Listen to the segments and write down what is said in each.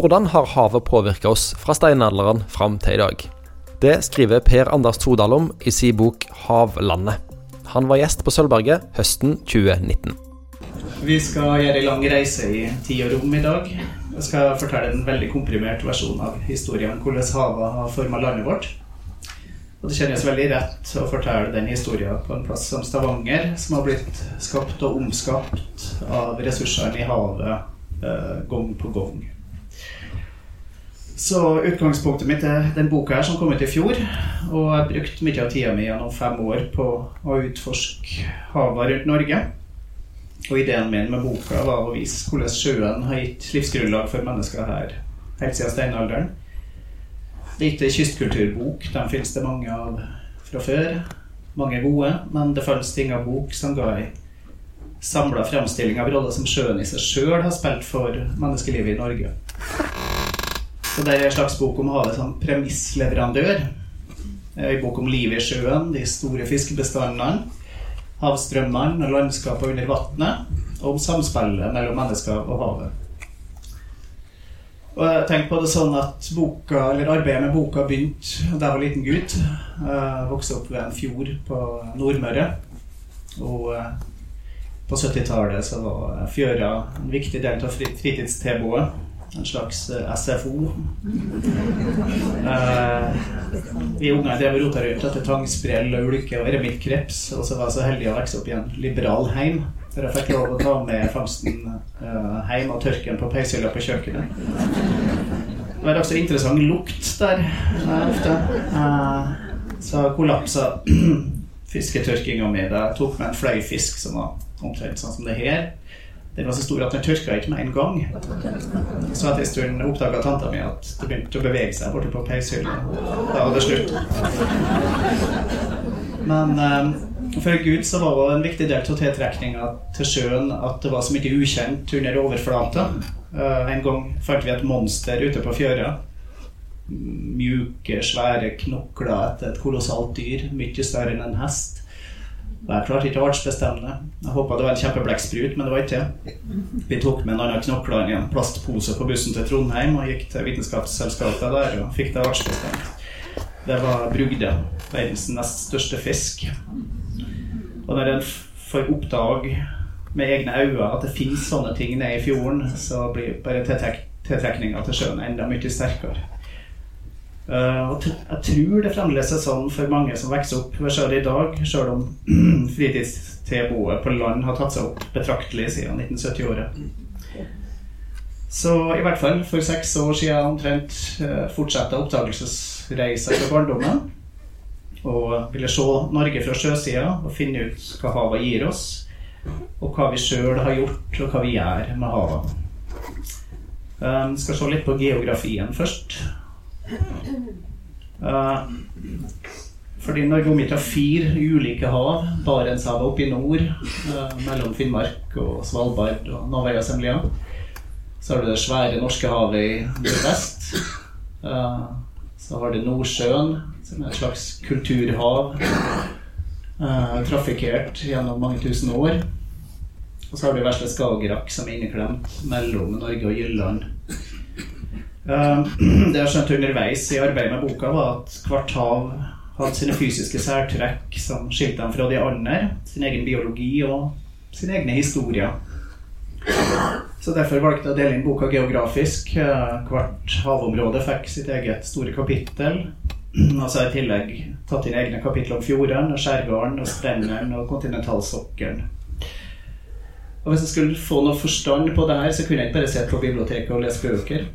Hvordan har havet påvirka oss fra steinalderen fram til i dag? Det skriver Per Anders Todal om i sin bok 'Havlandet'. Han var gjest på Sølvberget høsten 2019. Vi skal gjøre en lang reise i tid og rom i dag. Jeg skal fortelle en veldig komprimert versjon av historien hvordan havet har forma landet vårt. Og Det kjennes veldig rett å fortelle den historien på en plass som Stavanger, som har blitt skapt og omskapt av ressursene i havet eh, gang på gang. Så utgangspunktet mitt er den boka her som kom ut i fjor. Og jeg har brukt mye av tida mi gjennom fem år på å utforske havet rundt Norge. Og ideen min med boka var å vise hvordan sjøen har gitt livsgrunnlag for mennesker her helt siden steinalderen. Det er ikke en kystkulturbok. Den finnes det mange av fra før. Mange gode. Men det fantes av bok som ga ei samla fremstilling av rolla som sjøen i seg sjøl har spilt for menneskelivet i Norge. Så det er en slags bok om å havet som premissleverandør. En bok om livet i sjøen, de store fiskebestandene, havstrømmene og landskapet under vannet, og om samspillet mellom mennesker og havet. Og jeg tenkte på det sånn at boka, eller Arbeidet med boka begynte da jeg var liten gutt. Jeg vokste opp ved en fjord på Nordmøre. Og eh, på 70-tallet så var fjøra en viktig del av fritidstilbudet en slags eh, SFO. Eh, vi unger drev og rota rundt etter tangsprell og ulke og eremittkreps. Og så var jeg så heldig å vokse opp i en liberal heim. Der jeg fikk lov å ta med fangsten eh, hjem og tørke den på peishylla på kjøkkenet. Det var også interessant lukt der ofte. Så kollapsa fisketørkinga mi da jeg tok med en fløyfisk som var omtrent sånn som det her. Den var så stor at den tørka ikke med en gang. Så etter en stund oppdaga tanta mi at det begynte å bevege seg borte på peishylla. Da var det slutt. Men um, for Gud så var det en viktig del av tiltrekninga til sjøen at det var så mye ukjent under overflata. Uh, en gang fant vi et monster ute på fjøra. Mjuke, svære knokler etter et kolossalt dyr. Mye større enn en hest. Jeg klart ikke artsbestemmende. Jeg håpa det var en kjempeblekksprut, men det var ikke det. Vi tok med en annen knoklene i en plastpose på bussen til Trondheim og gikk til Vitenskapsselskapet der og fikk det artsbestemt. Det var brugde, verdens nest største fisk. Og når en får oppdage med egne øyne at det finnes sånne ting nede i fjorden, så blir bare tiltrekninga til sjøen enda mye sterkere. Uh, og jeg tror det fremdeles er sånn for mange som vokser opp ved sjøen i dag, sjøl om fritidstilbudet på land har tatt seg opp betraktelig siden 1970-året. Så i hvert fall for seks år siden omtrent uh, fortsatte oppdagelsesreisa fra barndommen. Og ville se Norge fra sjøsida og finne ut hva havet gir oss. Og hva vi sjøl har gjort, og hva vi gjør med havet. Um, skal se litt på geografien først. Uh, fordi Norge er omgitt av fire ulike hav. Barentshavet oppe i nord, uh, mellom Finnmark og Svalbard og Novaya Zemlya. Så har du det svære norske havet i nordvest. Uh, så har du Nordsjøen, som er et slags kulturhav. trafikkert gjennom mange tusen år. Og så har du vesle Skagerrak, som er inneklemt mellom Norge og Jylland. Ehm, det jeg skjønte underveis i arbeidet med boka, var at hvert hav hadde sine fysiske særtrekk som skilte dem fra de andre, sin egen biologi og sine egne historier. Så Derfor valgte jeg å dele inn boka geografisk. Eh, hvert havområde fikk sitt eget store kapittel. Og så har jeg i tillegg tatt inn egne kapitler om fjordene, skjærgården, og strendene og kontinentalsokkelen. Og Hvis jeg skulle få noe forstand på det her, så kunne jeg ikke bare sitte på biblioteket og lese bøker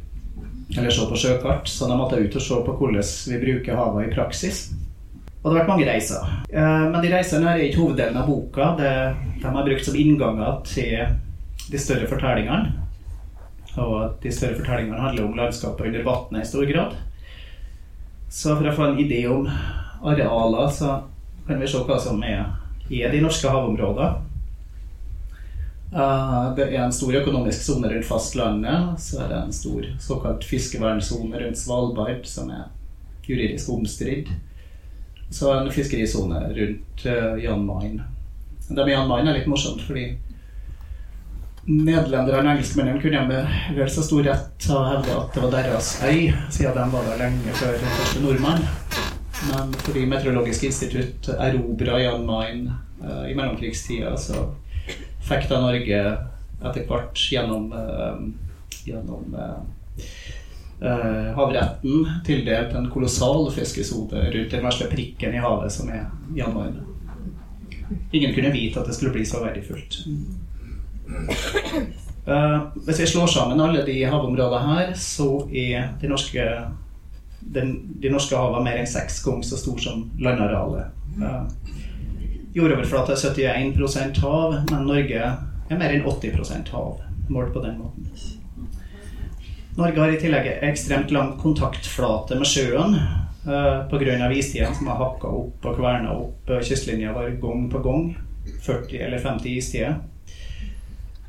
eller se på sjøkart, så de måtte ut og se på hvordan vi bruker havet i praksis. Og det har vært mange reiser. Eh, men de reisene er ikke hoveddelen av boka. De har brukt som innganger til de større fortellingene. Og de større fortellingene handler om landskapet under vannet i stor grad. Så for å få en idé om arealer, så kan vi se hva som er, er de norske havområdene. Uh, det er en stor økonomisk sone rundt fastlandet. Så er det en stor såkalt fiskevernsone rundt Svalbard, som er juridisk omstridt. Så en fiskerisone rundt uh, Jan Mayen. Det med Jan Mayen er litt morsomt, fordi Nederlenderne og engelskmennene kunne med vel så stor rett ha hevde at det var deres øy, siden de var der lenge før den første nordmann. Men fordi Meteorologisk institutt erobra Jan Mayen uh, i mellomkrigstida, så fikk da Norge etter hvert gjennom, uh, gjennom uh, havretten tildelt en kolossal fiskesone rundt den verste prikken i havet, som er januar. Ingen kunne vite at det skulle bli så verdifullt. hvis vi slår sammen alle de havområdene her, så er de norske den, de norske havene mer enn seks ganger så store som landarealet. Jordoverflate er 71% hav, men Norge er mer enn 80% hav, målt på den måten. Norge har i tillegg ekstremt lang kontaktflate med sjøen uh, pga. istidene som har hakka opp og kverna opp kystlinja vår gang på gang. 40 eller 50 istider.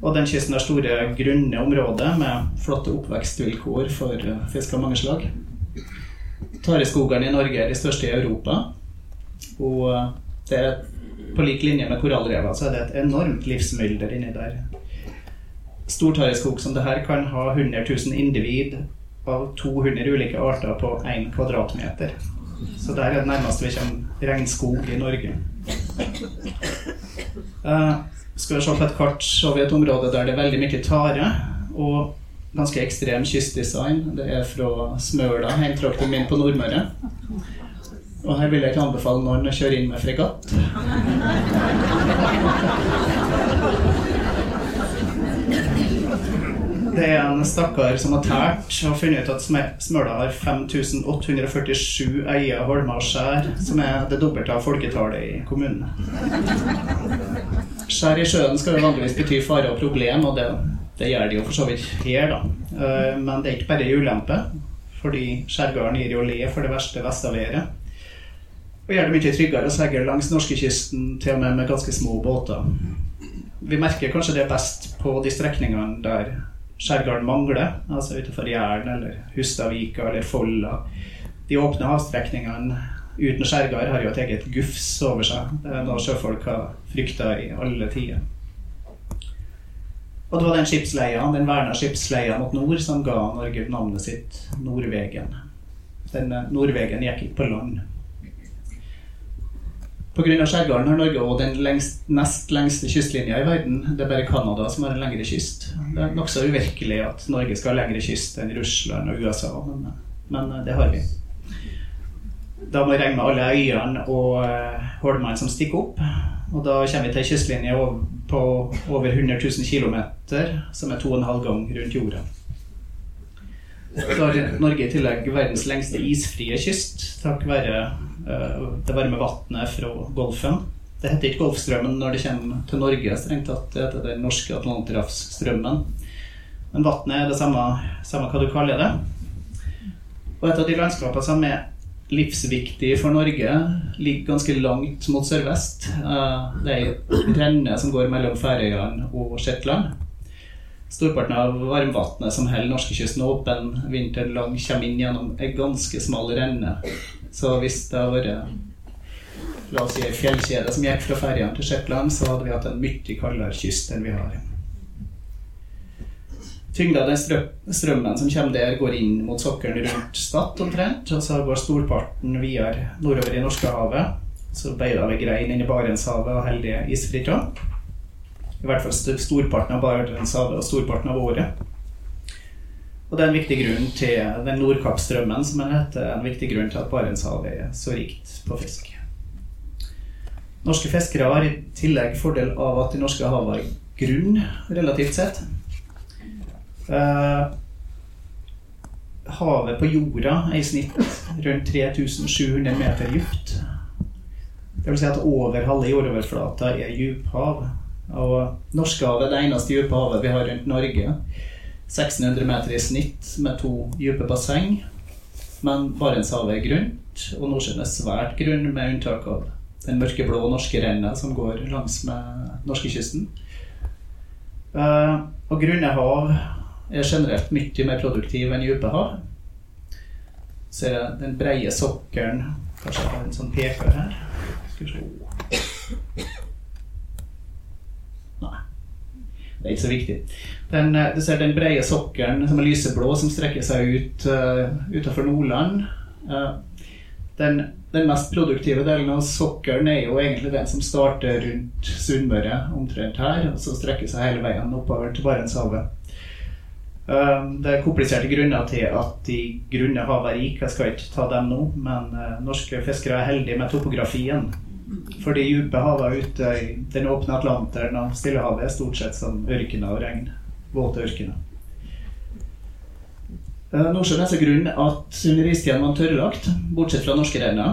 Og den kysten har store, grunne områder med flotte oppvekstvilkår for uh, fisk av mange slag. Tareskogene i Norge er de største i Europa. Og eh, det er på lik linje med korallrevet så er det et enormt livsmylder inni der. Stor tareskog som det her kan ha 100 000 individ av 200 ulike arter på 1 kvadratmeter. Så der er det nærmeste vi kommer regnskog i Norge. Uh, skal vi se på et kart, så vi et område der det er veldig mye tare. Og ganske ekstrem kystdesign. Det er fra Smøla, hjemtrakten min på Nordmøre. Og her vil jeg ikke anbefale noen å kjøre inn med fregatt. Det er en stakkar som har tært og funnet ut at Smøla har 5847 eier, holmer og skjær, som er det dobbelte av folketallet i kommunen. Skjær i sjøen skal jo vanligvis bety fare og problem, og det det gjør de jo for så vidt her, da. Eh, men det er ikke bare ulempe, fordi skjærgården gir jo le for det verste vestaværet. Og gjør det mye tryggere å seile langs norskekysten, til og med med ganske små båter. Vi merker kanskje det best på de strekningene der skjærgården mangler, altså utenfor Jæren eller Hustadvika eller Folla. De åpne havstrekningene uten skjærgard har jo et eget gufs over seg. Det er noe sjøfolk har frykta i alle tider. Og det var den skipsleia, den verna skipsleia mot nord som ga Norge navnet sitt Nordvegen. Den eh, Nordvegen gikk ikke på land. Pga. skjærgården har Norge også den lengst, nest lengste kystlinja i verden. Det er bare Canada som har en lengre kyst. Det er nokså uvirkelig at Norge skal ha lengre kyst enn Russland og USA, men, men eh, det har vi. Da må vi regne med alle øyene og uh, holmene som stikker opp. Og da kommer vi til kystlinje på over 100 000 km, som er to og en halv gang rundt jorda. Så har Norge i tillegg verdens lengste isfrie kyst, takk være uh, det varme vannet fra Golfen. Det heter ikke Golfstrømmen når det kommer til Norge, strengt tatt. Det heter den norske Atlanterhavsstrømmen. Men vannet er det samme, samme hva du kaller det. Og et av de landskapene som er livsviktig for Norge. Ligger ganske langt mot sørvest. Eh, det er ei renne som går mellom Færøyene og Shetland. Storparten av varmvannet som holder norskekysten åpen vinteren lang, kommer inn gjennom ei ganske smal renne. Så hvis det hadde vært la oss si, ei fjellkjede som gikk fra ferjene til Shetland, så hadde vi hatt en mye kaldere kyst enn vi har. Tyngda av den strømmen som kommer der, går inn mot sokkelen rundt Stad omtrent. Og så går storparten videre nordover i Norskehavet. Så beider vi grein inn i Barentshavet og heldige isfritt òg. I hvert fall storparten av Barentshavet og storparten av året. Og det er en viktig grunn til den Nordkappstrømmen, som heter en viktig grunn til at Barentshavet er så rikt på fisk. Norske fiskere har i tillegg fordel av at de norske havene har grunn, relativt sett. Uh, havet på jorda er i snitt rundt 3700 meter dypt. Det vil si at over halve jordoverflata er djuphav. Og Norskehavet er det eneste dype havet vi har rundt Norge. 1600 meter i snitt med to dype basseng. Men Barentshavet er grunt, og Nordsjøen er svært grunn, med unntak av den mørkeblå norske renna som går langs med norskekysten. Uh, og grunne hav er generelt mye mer produktiv enn dype hav. Ser jeg den breie sokkelen Kanskje jeg har en sånn peker her. Skal vi se Det er ikke så viktig. Den, eh, du ser den brede sokkelen som er lyseblå, som strekker seg ut uh, utenfor Nordland. Uh, den, den, mest produktive delen av sokkelen er jo egentlig den som starter rundt Sunnmøre, omtrent her, og så strekker seg hele veien oppover til Barentshavet. Uh, det er kompliserte grunner til at de grunne havet er rike. Jeg skal ikke ta dem nå, men norske fiskere er heldige med topografien. For de dype havene ute i den åpne Atlanteren og Stillehavet er stort sett som ørkener og regn våte ørkener. Eh, Nordsjøen er så grunn at under istiden var tørrlagt, bortsett fra norskereina.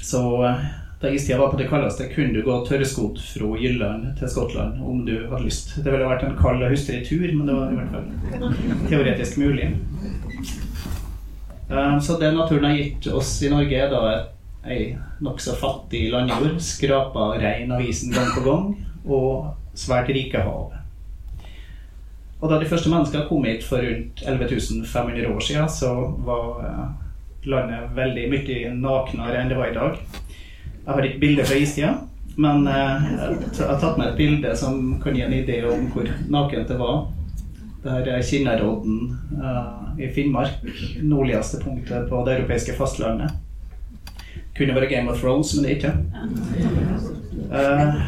Så eh, da istida var på det kaldeste, kunne du gå tørrskodd fra Jylland til Skottland om du hadde lyst. Det ville vært en kald og hustrig tur, men det var i hvert fall teoretisk mulig. Eh, så det naturen har gitt oss i Norge, er da ei nokså fattig landjord, skrapa reinavisen av isen gang på gang, og svært rike hav. Og da de første menneskene kom hit for rundt 11.500 år siden, så var eh, landet veldig mye naknere enn det var i dag. Jeg har ikke bilde fra istida, men eh, jeg har tatt med et bilde som kan gi en idé om hvor nakent det var. Der er Kinnarodden uh, i Finnmark, nordligste punktet på det europeiske fastlandet. Kunne vært Game of Thrones, men det er ikke. Uh,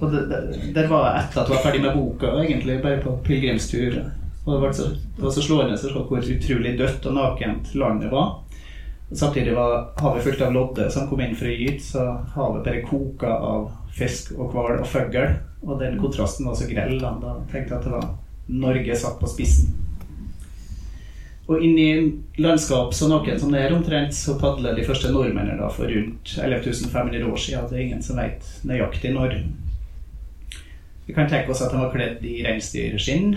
og det, det, det, var etter at jeg var ferdig med boka, egentlig, bare på pilegrimstur. Og det var, så, det var så slående å hvor utrolig dødt og nakent landet var. Samtidig var havet fullt av lodde som kom inn for å gyte, så havet bare koka av fisk og hval og fugl. Og den kontrasten var så grell. Da, da tenkte jeg at det var Norge satt på spissen. Og inni landskap så noen som det er omtrent, så padler de første nordmennene for rundt 11 500 år siden. Det er ingen som vet nøyaktig når. Vi kan tenke oss at de var kledd i reinsdyrskinn.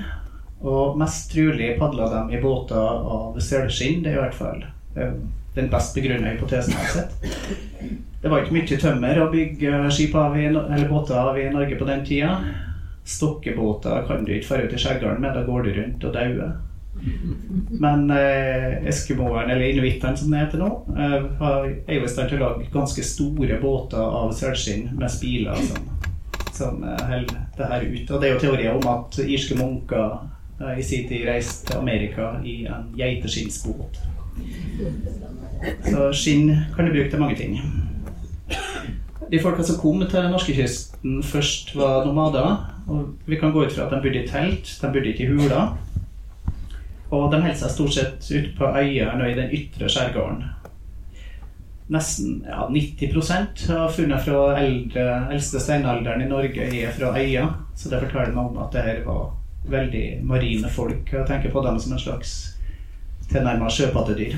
Og mest trolig padla de i båter av selskinn. Det er i hvert fall eh, den best begrunna hypotesen jeg har sett. Det var ikke mye tømmer å bygge skip av i, eller båter av i Norge på den tida. Stokkebåter kan du ikke fare ut i skjærgården med, da går du rundt og dauer. Men eh, eskimoerne, eller inuittene som det heter nå, eh, er jo i stand til å lage ganske store båter av sølskinn med spiler som, som eh, holder det her ut. Og det er jo teorier om at irske munker eh, i sin tid reiste til Amerika i en geiteskinnsbåt. Så skinn kan du bruke til mange ting. De folka som kom til norskekysten først, var nomader. Og vi kan gå ut fra at de bodde i telt, de bodde ikke i huler. Og de holder seg stort sett ute på øyene og i den ytre skjærgården. Nesten ja, 90% av funnene fra eldre, eldste steinalderen i Norge er fra øya. Så det forteller meg om at det her var veldig marine folk. Jeg tenker på dem som en slags tilnærma sjøpattedyr.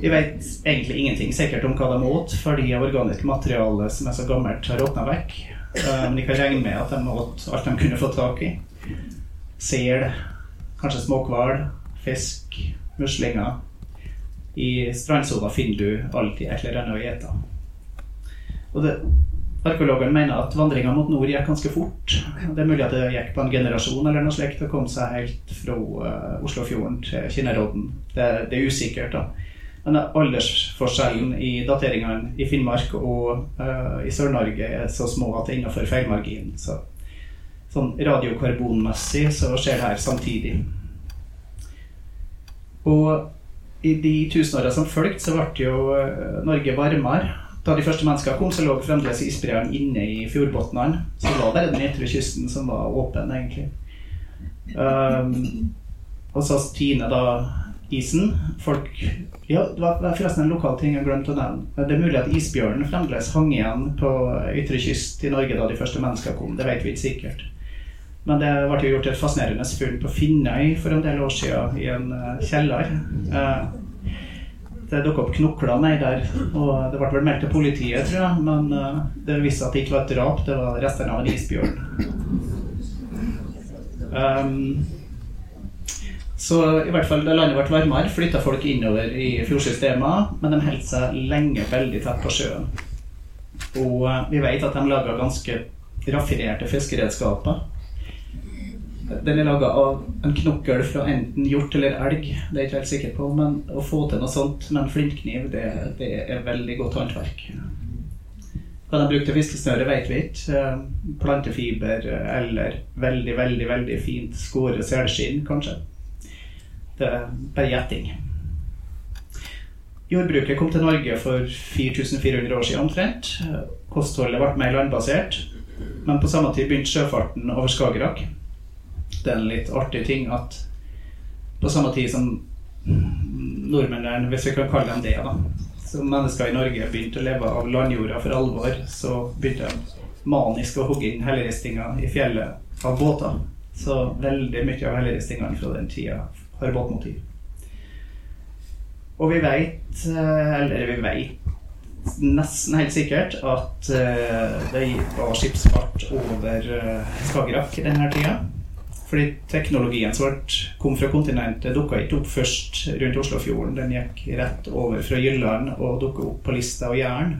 Vi vet egentlig ingenting sikkert om hva de åt, fordi organisk materiale som er så gammelt, har råtna vekk. Eh, men jeg kan regne med at de åt alt de kunne få tak i. Sel, Kanskje småhval, fisk, muslinger. I strandsona finner du alltid et eller annet å ete. Og Arkeologene mener at vandringa mot nord gikk ganske fort. Det er mulig at det gikk på en generasjon eller noe slikt og kom seg helt fra uh, Oslofjorden til Kinnerodden. Det, det, er usikkert, da. Men aldersforskjellen i dateringene i Finnmark og uh, i Sør-Norge er så små at det er innenfor feilmarginen. Så sånn radiokarbonmessig så skjer det her samtidig. Og i de tusenåra som fulgte, så ble jo eh, Norge varmere. Da de første menneskene kom, så lå fremdeles isbreene inne i fjordbunnene. Så det var bare den ytre kysten som var åpen, egentlig. Um, og så tiner da isen. Folk Ja, det var forresten en lokal ting jeg glemte å nevne. Det er mulig at isbjørnen fremdeles hang igjen på ytre kyst i Norge da de første menneskene kom. Det vet vi ikke sikkert. Men det ble jo gjort et fascinerende funn på Finnøy for en del år siden, i en uh, kjeller. Uh, det dukket opp knokler nedi der, og det ble vel meldt til politiet, tror jeg. Men uh, det viste seg at det ikke var et drap, det var restene av en isbjørn. Um, så i hvert fall da landet ble varmere, flytta folk innover i fjordsystemet, men de holdt seg lenge veldig tett på sjøen. Og vi vet at de laga ganske raffinerte fiskeredskaper. Den er laga av en knokkel fra enten hjort eller elg, det er jeg ikke helt sikker på. Men å få til noe sånt med en flintkniv, det, det er veldig godt håndverk. Hva de brukte fiskesnøre, vet vi ikke. Eh, plantefiber eller veldig, veldig veldig fint skåret selskinn, kanskje. Det er bare gjetting. Jordbruket kom til Norge for 4400 år siden omtrent. Kostholdet ble mer landbasert. Men på samme tid begynte sjøfarten over Skagerrak. Er en litt artig ting at på samme tid som nordmennene, hvis vi kan kalle dem det, da, som mennesker i Norge begynte å leve av landjorda for alvor, så begynte de manisk å hogge inn helleristninger i fjellet av båter. Så veldig mye av helleristingene fra den tida har båtmotiv. Og vi veit, eh, eller vi veit nesten helt sikkert at uh, det var skipsfart over uh, Skagerrak denne tida. Fordi teknologien som kom fra kontinentet, dukka ikke opp først rundt Oslofjorden. Den gikk rett over fra Jylland og dukka opp på Lista og Jæren.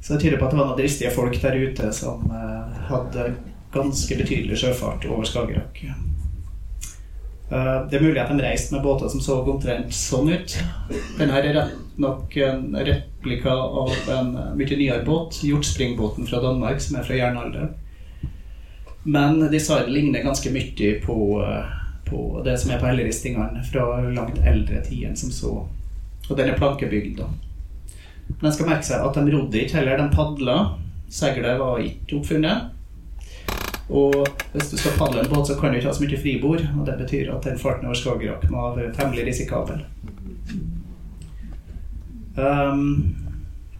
Så det tyder på at det var noen dristige folk der ute som uh, hadde ganske betydelig sjøfart over Skagerrak. Det er mulig at de reiste med båter som så omtrent sånn ut. Denne er rett nok en replika av en mye nyere båt, hjortspringbåten fra Danmark, som er fra jernalderen. Men designet ligner ganske mye på, på, det som er på helleristingene fra langt eldre tid enn som så. Og den er plankebygd, da. Men en skal merke seg at de rodde ikke heller, de padla. Seilet var ikke oppfunnet. Og hvis du skal padle en båt, så kan du ikke ha så mye fribord. Og det betyr at den farten over Skagerrak må være temmelig risikabel. Um,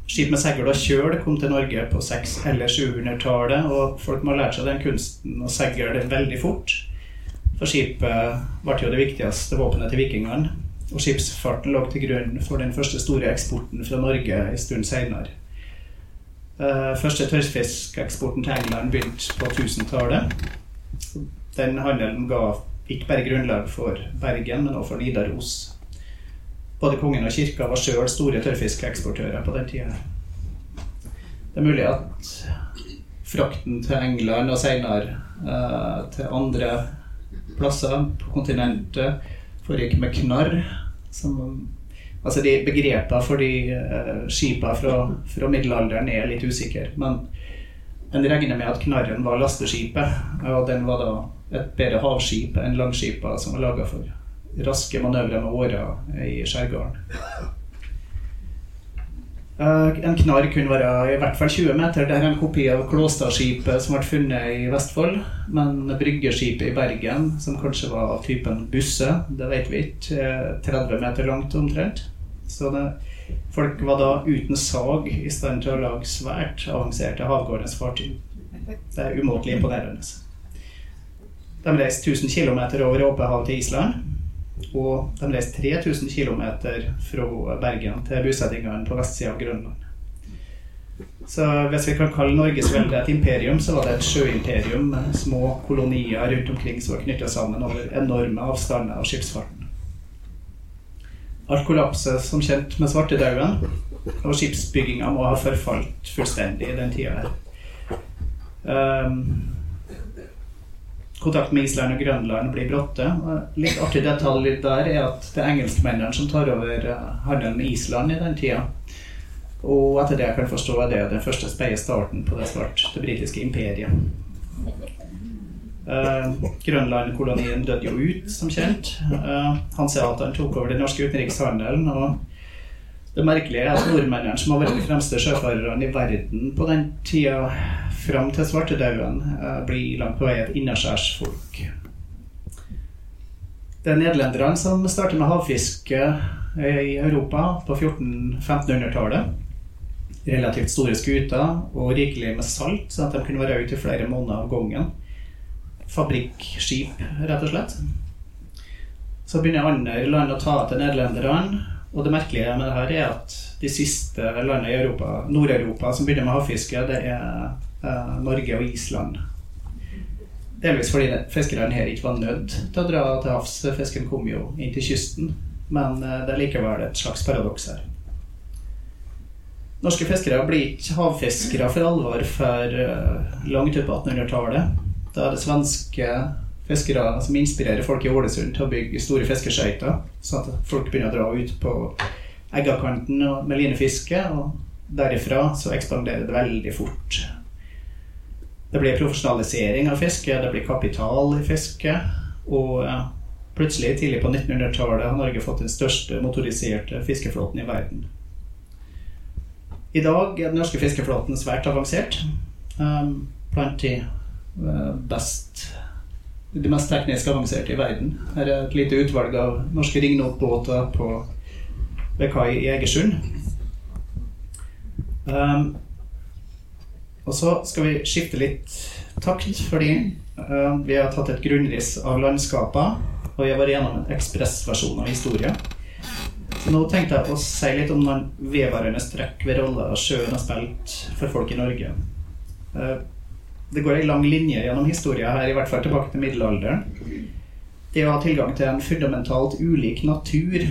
skip med segl og kjøl kom til Norge på 600- eller 700-tallet, og folk må ha lært seg den kunsten å seile veldig fort. For skipet ble jo det viktigste våpenet til vikingene. Og skipsfarten lå til grunn for den første store eksporten fra Norge en stund seinere. Uh, første tørrfiskeksporten til England begynte på 1000-tallet. Den handelen ga ikke bare grunnlag for Bergen, men også for Nidaros. Både kongen og kirka var sjøl store tørrfiskeksportører på den tida. Det er mulig at frakten til England og seinere eh, til andre plasser på kontinentet foregikk med knarr, som Altså de Begrepene for de eh, skipene fra, fra, middelalderen er litt usikre. Men en regner med at knarren var lasteskipet, og den var da et bedre havskip enn langskipene som var laga for raske manøvrer med åra i skjærgården. Uh, en knarr kunne være i hvert fall 20 meter. Det er en kopi av Klåstadskipet som ble funnet i Vestfold. Men bryggeskipet i Bergen, som kanskje var av typen busse, det vet vi ikke, 30 meter langt omtrent. Så det, folk var da uten sag i stand til å lage svært avanserte havgårdens fartøy. Det er umåtelig imponerende. De reiste 1000 km over Åpehavet til Island. Og de reiste 3000 km fra Bergen til bosettingene på vestsida av Grønland. Så hvis vi kan kalle Norges velde et imperium, så var det et sjøimperium med små kolonier rundt omkring som var knytta sammen over enorme avstander av skipsfarten. Alt kollapset som kjent med svartedauden, og skipsbygginga må ha forfalt fullstendig i den tida her. Um, kontakt med Island og Grønland blir bråtte. Litt artig detalj der er at det er engelskmennene som tar over eh, handelen med Island i den tida. Og etter det jeg kan forstå, er det den første spede starten på det svart, det britiske imperiet. Uh, Grønland-kolonien døde jo ut, som kjent. Uh, han tok over den norske utenrikshandelen. og det merkelige er at nordmennene, som har vært de fremste sjøfarerne i verden på den tida fram til svartedauden, uh, blir langt på vei et innaskjærsfolk. Det er nederlenderne som starter med havfiske i Europa på 1400-1500-tallet. Relativt store skuter og rikelig med salt, sånn at de kunne være ute i flere måneder av gangen fabrikkskip, rett og slett. Så begynner andre land å ta til nederlenderne. Og det merkelige med det her er at de siste landene i Europa, Nord-Europa som begynner med havfiske, det er eh, Norge og Island. Delvis fordi fiskerne her ikke var nødt til å dra til havs. Fisken kom jo inn til kysten. Men eh, det er likevel et slags paradoks her. Norske fiskere blir ikke havfiskere for alvor før eh, langt ut på 1800-tallet. Da er det svenske fiskere som inspirerer folk i Ålesund til å bygge store fiskeskøyter, sånn at folk begynner å dra ut på eggakanten med linefiske. Og derifra så ekspanderer det veldig fort. Det blir profesjonalisering av fiske, det blir kapital i fiske. Og plutselig, tidlig på 1900-tallet, har Norge fått den største motoriserte fiskeflåten i verden. I dag er den norske fiskeflåten svært avansert. Um, blant de uh, best de mest teknisk avanserte i verden. Her er et lite utvalg av norske ringnotbåter ved kai i Egersund. Um, og så skal vi skifte litt takt, fordi uh, vi har tatt et grunnriss av landskapene, og vi har vært gjennom en ekspressversjon av historien. Så nå tenkte jeg å si litt om noen vedvarende trekk ved roller sjøen har spilt for folk i Norge. Uh, det går en lang linje gjennom historien her, i hvert fall tilbake til middelalderen. Det å ha tilgang til en fundamentalt ulik natur,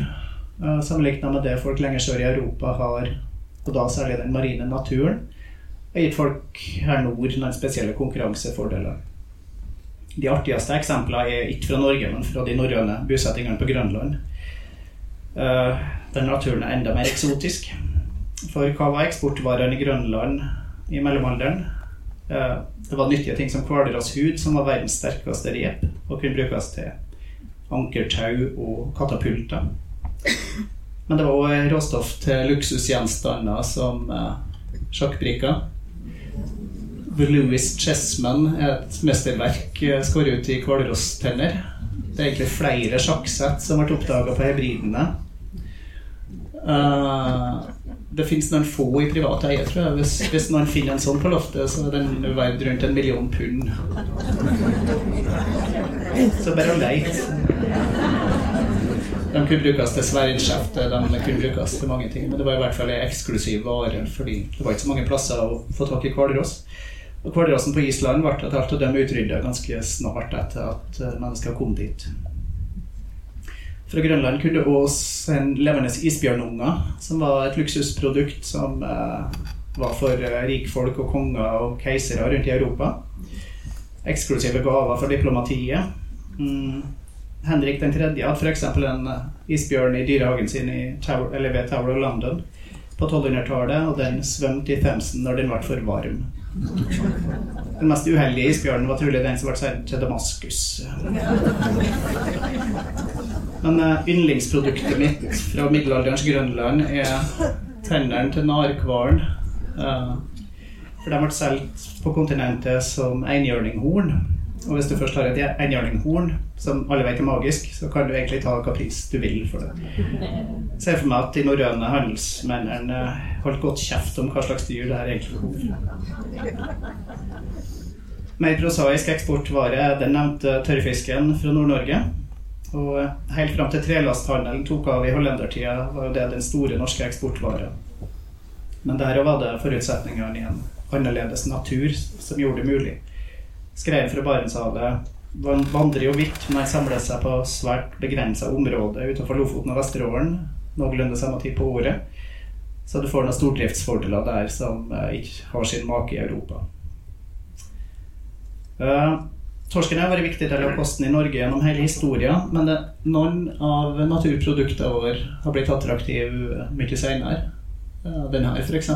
uh, sammenlignet med det folk lenger sør i Europa har, og da særlig den marine naturen, har gitt folk her nord noen spesielle konkurransefordeler. De artigste eksemplene er ikke fra Norge, men fra de norrøne bosettingene på Grønland. Uh, den naturen er enda mer eksotisk. For hva var eksportvarene i Grønland i mellomalderen? Uh, det var nyttige ting som hvalrosshud, som var verdens sterkeste rep, og kunne brukes til ankertau og katapulter. Men det var òg råstoff til luksusgjenstander som uh, Louis Chessman er et mesterverk eh, skåret ut i hvalrosstenner. Det er egentlig flere sjakksett som ble oppdaga på hebridene. Uh, det fins noen få i privat eie, tror jeg. Hvis, hvis, noen finner en sånn på loftet, så er den verdt rundt en million pund. Så bare leit. De kunne brukes til sverdskjefte, de kunne brukes til mange ting. Men det var i hvert fall en eksklusiv vare, fordi det var ikke så mange plasser å få tak i hvalross. Og hvalrossen på Island ble etter alt å dømme utrydda ganske snart etter at eh, mennesker kom dit. Fra Grønland kunne det også en levende isbjørnunger, som var et luksusprodukt som eh, var for eh, rikfolk og konger og keisere rundt i Europa. Eksklusive gaver for diplomatiet. Mm. Henrik 3. hadde f.eks. en eh, isbjørn i dyrehagen sin i Tower, ved Tower of London på 1200-tallet, og den svømte i Themsen når den ble for varm. Den mest uheldige isbjørnen var trolig den som ble sendt til Damaskus. Men uh, yndlingsproduktet mitt fra middelalderens Grønland er tennene til narhvalen. Uh, for de ble solgt på kontinentet som enhjørninghorn. Og hvis du først har et enhjørninghorn, som alle vet er magisk, så kan du egentlig ta hva pris du vil for det. Se for meg at de norrøne handelsmennene holdt godt kjeft om hva slags dyr det her egentlig var. Mer prosaisk eksportvare er den nevnte tørrfisken fra Nord-Norge. Og helt fram til trelasthandelen tok av i hollendertida, var det den store norske eksportvaren. Men der var det forutsetningene i en annerledes natur som gjorde det mulig. Skreien fra Barentshavet vandrer jo vidt, men samler seg på svært begrensa område utenfor Lofoten og Vesterålen noenlunde samme tid på året. Så du får noen stordriftsfordeler der som uh, ikke har sin make i Europa. Uh, torsken har vært viktig del av kosten i Norge gjennom hele historien, men noen av naturproduktene våre har blitt attraktive mye senere. Uh, den her, f.eks.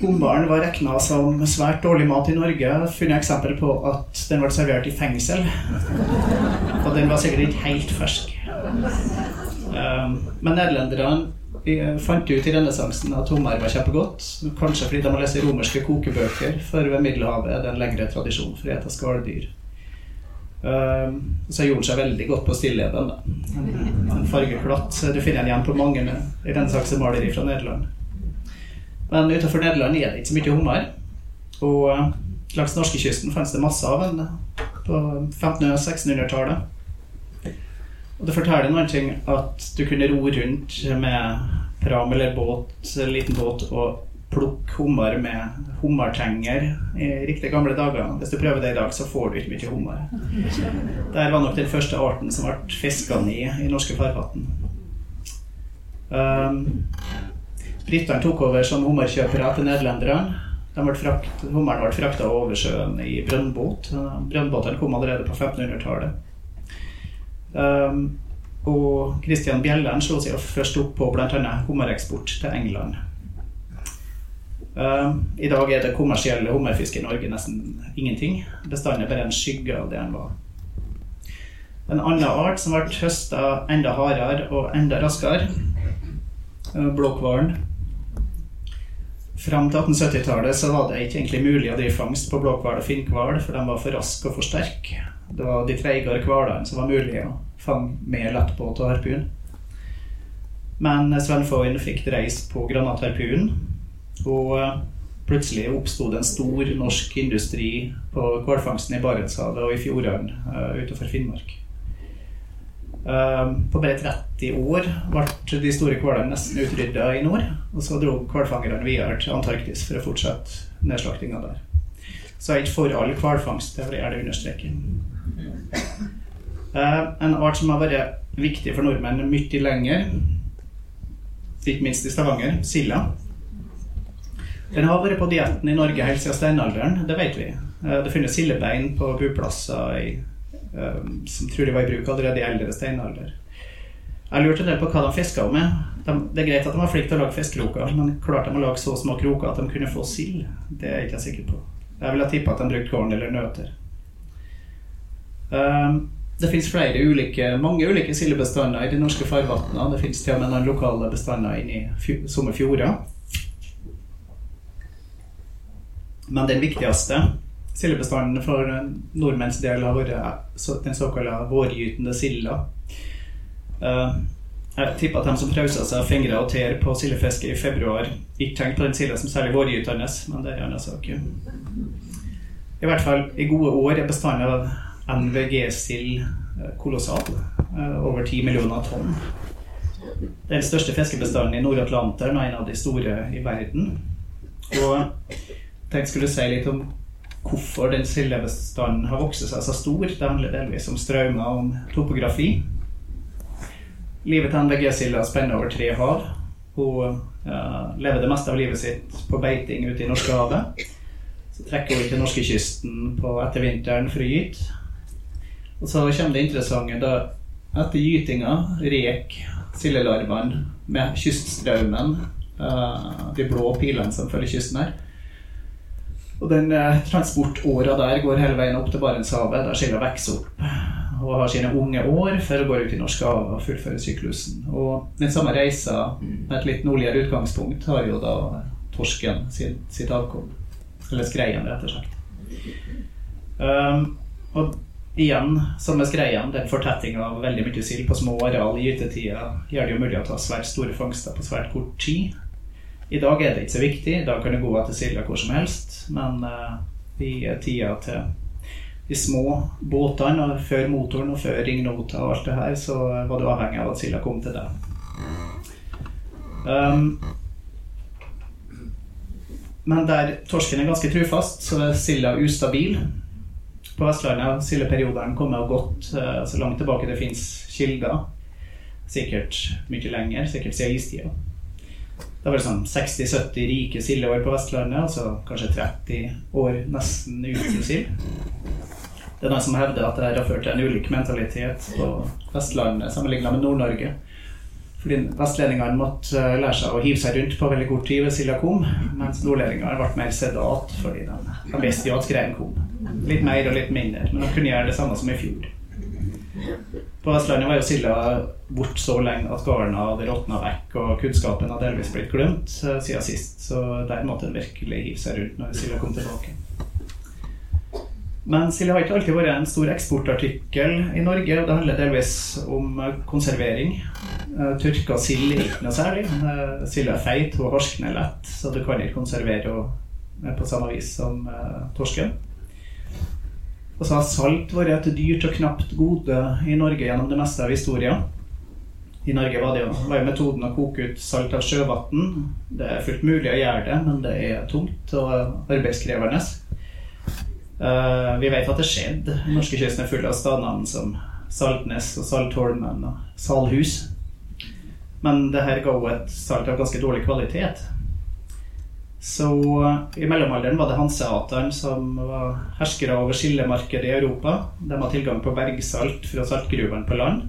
Hummeren var regna som svært dårlig mat i Norge. Funnet eksempel på at den ble servert i fengsel. Og den var sikkert ikke helt fersk. Um, men nederlenderne fant ut i renessansen at hummer var kjempegodt. Kanskje fordi de har lest romerske kokebøker, for ved Middelhavet er det en lengre tradisjon for å spise skalldyr. Um, så gjorde den seg veldig godt på stilleben. En fargeklatt. Du finner igjen på mange renessansemalerier fra Nederland. Men utenfor Nederland er det ikke så mye hummer. Og eh, langs norskekysten fantes det masse av den på 1500-1600-tallet. Og det forteller noen ting at du kunne ro rundt med pram eller båt, liten båt og plukke hummer med hummertenger i riktig gamle dager. Hvis du prøver det i dag, så får du ikke mye hummer. der var nok den første arten som ble fiska ned i norske farvann. Um, Britene tok over som hummerkjøpere til nederlenderne. Hummeren ble frakta over sjøen i brønnbåt. Brønnbåtene kom allerede på 1500-tallet. Um, og Christian Bjelland slo seg først opp på bl.a. hummereksport til England. Um, I dag er det kommersielle hummerfisket i Norge nesten ingenting. Bestanden er bare en skygge av det den var. En annen art som ble høsta enda hardere og enda raskere, uh, blåhvalen. Fram til 1870-tallet så var det ikke egentlig mulig å drive fangst på blåhval og finnhval, for de var for raske og for sterke. Det var de treigere hvalene som var mulig å fange med lettbåt og harpun. Men Sven Foyn fikk dreis på granatharpunen, og eh, plutselig oppsto det en stor norsk industri på hvalfangsten i Barentshavet og i fjordene uh, utenfor Finnmark. Uh, på bare 30 år ble de store hvalene nesten utrydda i nord. Og så dro hvalfangerne videre til Antarktis for å fortsette nedslaktinga der. Så jeg er ikke for all hvalfangst, det vil jeg gjerne understreke. Uh, en art som har vært viktig for nordmenn mye lenger, ikke minst i Stavanger, silda. Den har vært på dietten i Norge helt siden steinalderen, det vet vi. Eh, det finnes sildebein på buplasser i, um, tror de var i bruk allerede i eldre steinalder. Jeg lurte en del på hva de fiska med. De, det er greit at de var flinke til å lage fiskekroker, men klarte de å lage så små kroker at de kunne få sild? Det er jeg ikke sikker på. Jeg ville tippe at de brukte korn eller nøter. Um, det finnes mange ulike sildebestander i de norske farvannene. Det finnes til og med noen lokale bestander inni somme fjorder. Men den viktigste sildebestanden for nordmenns del har vært den såkalte vårgytende silda. Eh, jeg tipper at de som prøvde seg fingre og tær på sildefiske i februar, ikke tenkte på den silda som særlig vårgytende, men det er en annen sak. I hvert fall i gode år er bestanden av NVG-sild eh, kolossal. Eh, over 10 millioner tonn. Den største fiskebestanden i Nord-Atlanteren og en av de store i verden. Og jeg skulle si litt om hvorfor den sildebestanden har vokst seg så stor. Det handler delvis om strømmer om topografi. Livet til NVG-silda spenner over tre hav. Hun uh, lever det meste av livet sitt på beiting ute i Norskehavet. Så trekker hun til norskekysten på ettervinteren for å gyte. Og så kommer det interessante da etter gytinga rek sildelarvene med kyststraumen, uh, de blå pilene som følger kysten her. Og den uh, transportåra der går hele veien opp til Barentshavet, der silda vokser opp og har sine unge år før hun går ut i Norskehavet og fullfører syklusen. Og den samme reisa med et litt nordligere utgangspunkt har jo da torsken sin, sitt avkom. Eller skreien, rett og slett. Um, og igjen, som med skreien, den fortettinga av veldig mye sild på små areal i gytetida gjør det jo mulig å ta svært store fangster på svært kort tid. I dag er det ikke så viktig. Da kan du gå etter silda hvor som helst. Men uh, i tida til de små båtene, og før motoren og før ringnota og alt det her, så var du avhengig av at silda kom til deg. Um, men der torsken er ganske trufast, så er silda ustabil. På Vestlandet har sildeperiodene kommet og gått uh, så langt tilbake det fins kilder. Sikkert mye lenger, sikkert siden istida. Det var sånn 60-70 rike sildeår på Vestlandet, altså kanskje 30 år nesten uten sild. Det er noen som hevder at det har ført til en ulik mentalitet på Vestlandet sammenlignet med Nord-Norge. Fordi vestlendingene måtte eh, lære seg å hive seg rundt på veldig kort tid ved silda kom, mens nordlendingene ble mer sedat fordi de, de visste jo at skreien kom. Litt mer og litt mindre, men de kunne gjøre det samme som i fjor. På Vestlandet var jo silda bort så lenge at garna hadde råtna vekk, og kunnskapen hadde delvis blitt glemt uh, siden sist, så der måtte en virkelig hive seg rundt når silda kom tilbake. Men silda har ikke alltid vært en stor eksportartikkel i Norge, og det handler delvis om konservering. Uh, tørka sild er ikke noe særlig. Silda er feit og harskner lett, så du kan ikke konservere på samme vis som torsken. Og så har salt vært et dyrt og knapt gode i Norge gjennom det meste av historien. I Norge var, det jo, var metoden å koke ut salt av sjøvann. Det er fullt mulig å gjøre det, men det er tungt og arbeidskrevende. Uh, vi vet at det skjedde. Norskekysten er full av stadnavn som Saltnes og Saltholmen og Salhus. Men det her ga et salt av ganske dårlig kvalitet. Så uh, i mellomalderen var det hanseateren som var herskere over skillemarkedet i Europa. De hadde tilgang på bergsalt fra saltgruvene på land.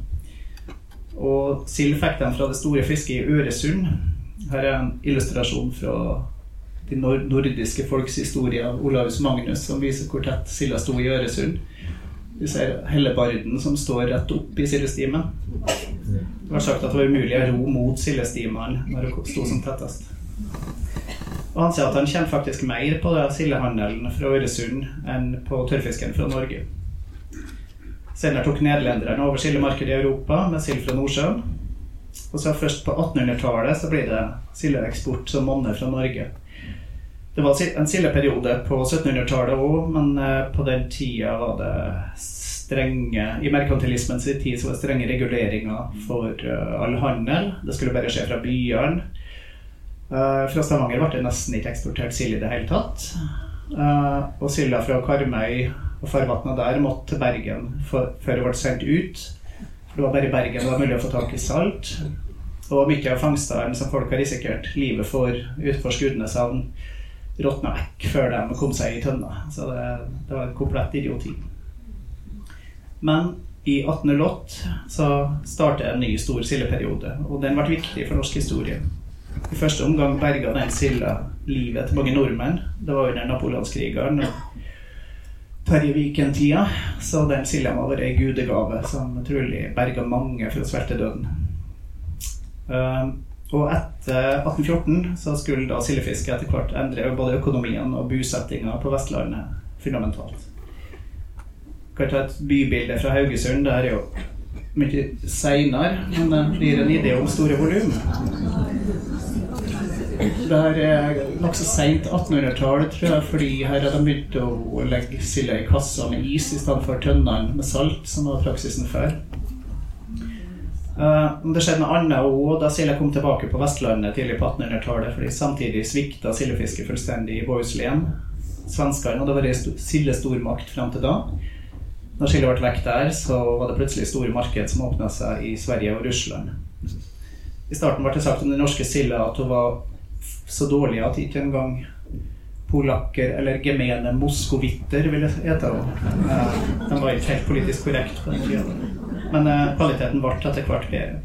Og sild fikk de fra det store fisket i Øresund. Her er en illustrasjon fra de nordiske folks historie av Olaus Magnus, som viser hvor tett silda sto i Øresund. Vi ser Hellebarden som står rett opp i sildestimen. Det var sagt at det var umulig å ro mot sildestimene når det sto som tettest. Og han sier at han kjenner faktisk mer på sildehandelen fra Øresund enn på tørrfisken fra Norge. Senere tok nederlenderne over sildemarkedet i Europa med sild fra Nordsjøen. Og så først på 1800-tallet så blir det sildeeksport som monner fra Norge. Det var en sildeperiode på 1700-tallet òg, men eh, på den tida var det strenge I merkantilismens tid så var det strenge reguleringer for eh, all handel. Det skulle bare skje fra byene. Uh, fra Stavanger ble det nesten ikke eksportert sild i det hele tatt. Uh, og silda fra Karmøy og farvannet der måtte til Bergen før det ble sendt ut. For det var bare i Bergen det var mulig å få tak i salt. Og mye av fangstene som folk har risikert livet for utenfor Skudeneshavn, råtna vekk før de kom seg i tønna. Så det, det var en komplett idioti. Men i 1808 så startet en ny stor sildeperiode, og den ble viktig for norsk historie. I første omgang berga den silda livet til mange nordmenn. Det var under napoleonskrigene og Terje Viken-tida, så den silda må være gudegave som trolig berga mange fra sveltedøden. Uh, og etter 1814 så skulle da sildefisket etter hvert endre både økonomien og bosettinga på Vestlandet fundamentalt. Kan ta et bybilde fra Haugesund. Det er jo mye seinere, men det blir en idé om store volum. Det her er nokså seint 1800-tall, tror jeg, fordi her har de begynt å legge silda i kassa med is i stedet for tønnene med salt, som var praksisen før. Uh, det skjedde noe annet òg da silda kom tilbake på Vestlandet tidlig på 1800-tallet. fordi Samtidig svikta sildefisket fullstendig i Bohuslän. Svenskene hadde vært sildestormakt fram til da. Når silda ble vekk der, så var det plutselig store marked som åpna seg i Sverige og Russland. I starten ble det sagt om den norske silda at hun var så dårlig at ikke engang polakker eller gemene moskovitter ville hete henne. Eh, de var ikke helt politisk korrekt på den tida. Men eh, kvaliteten ble etter hvert bedre.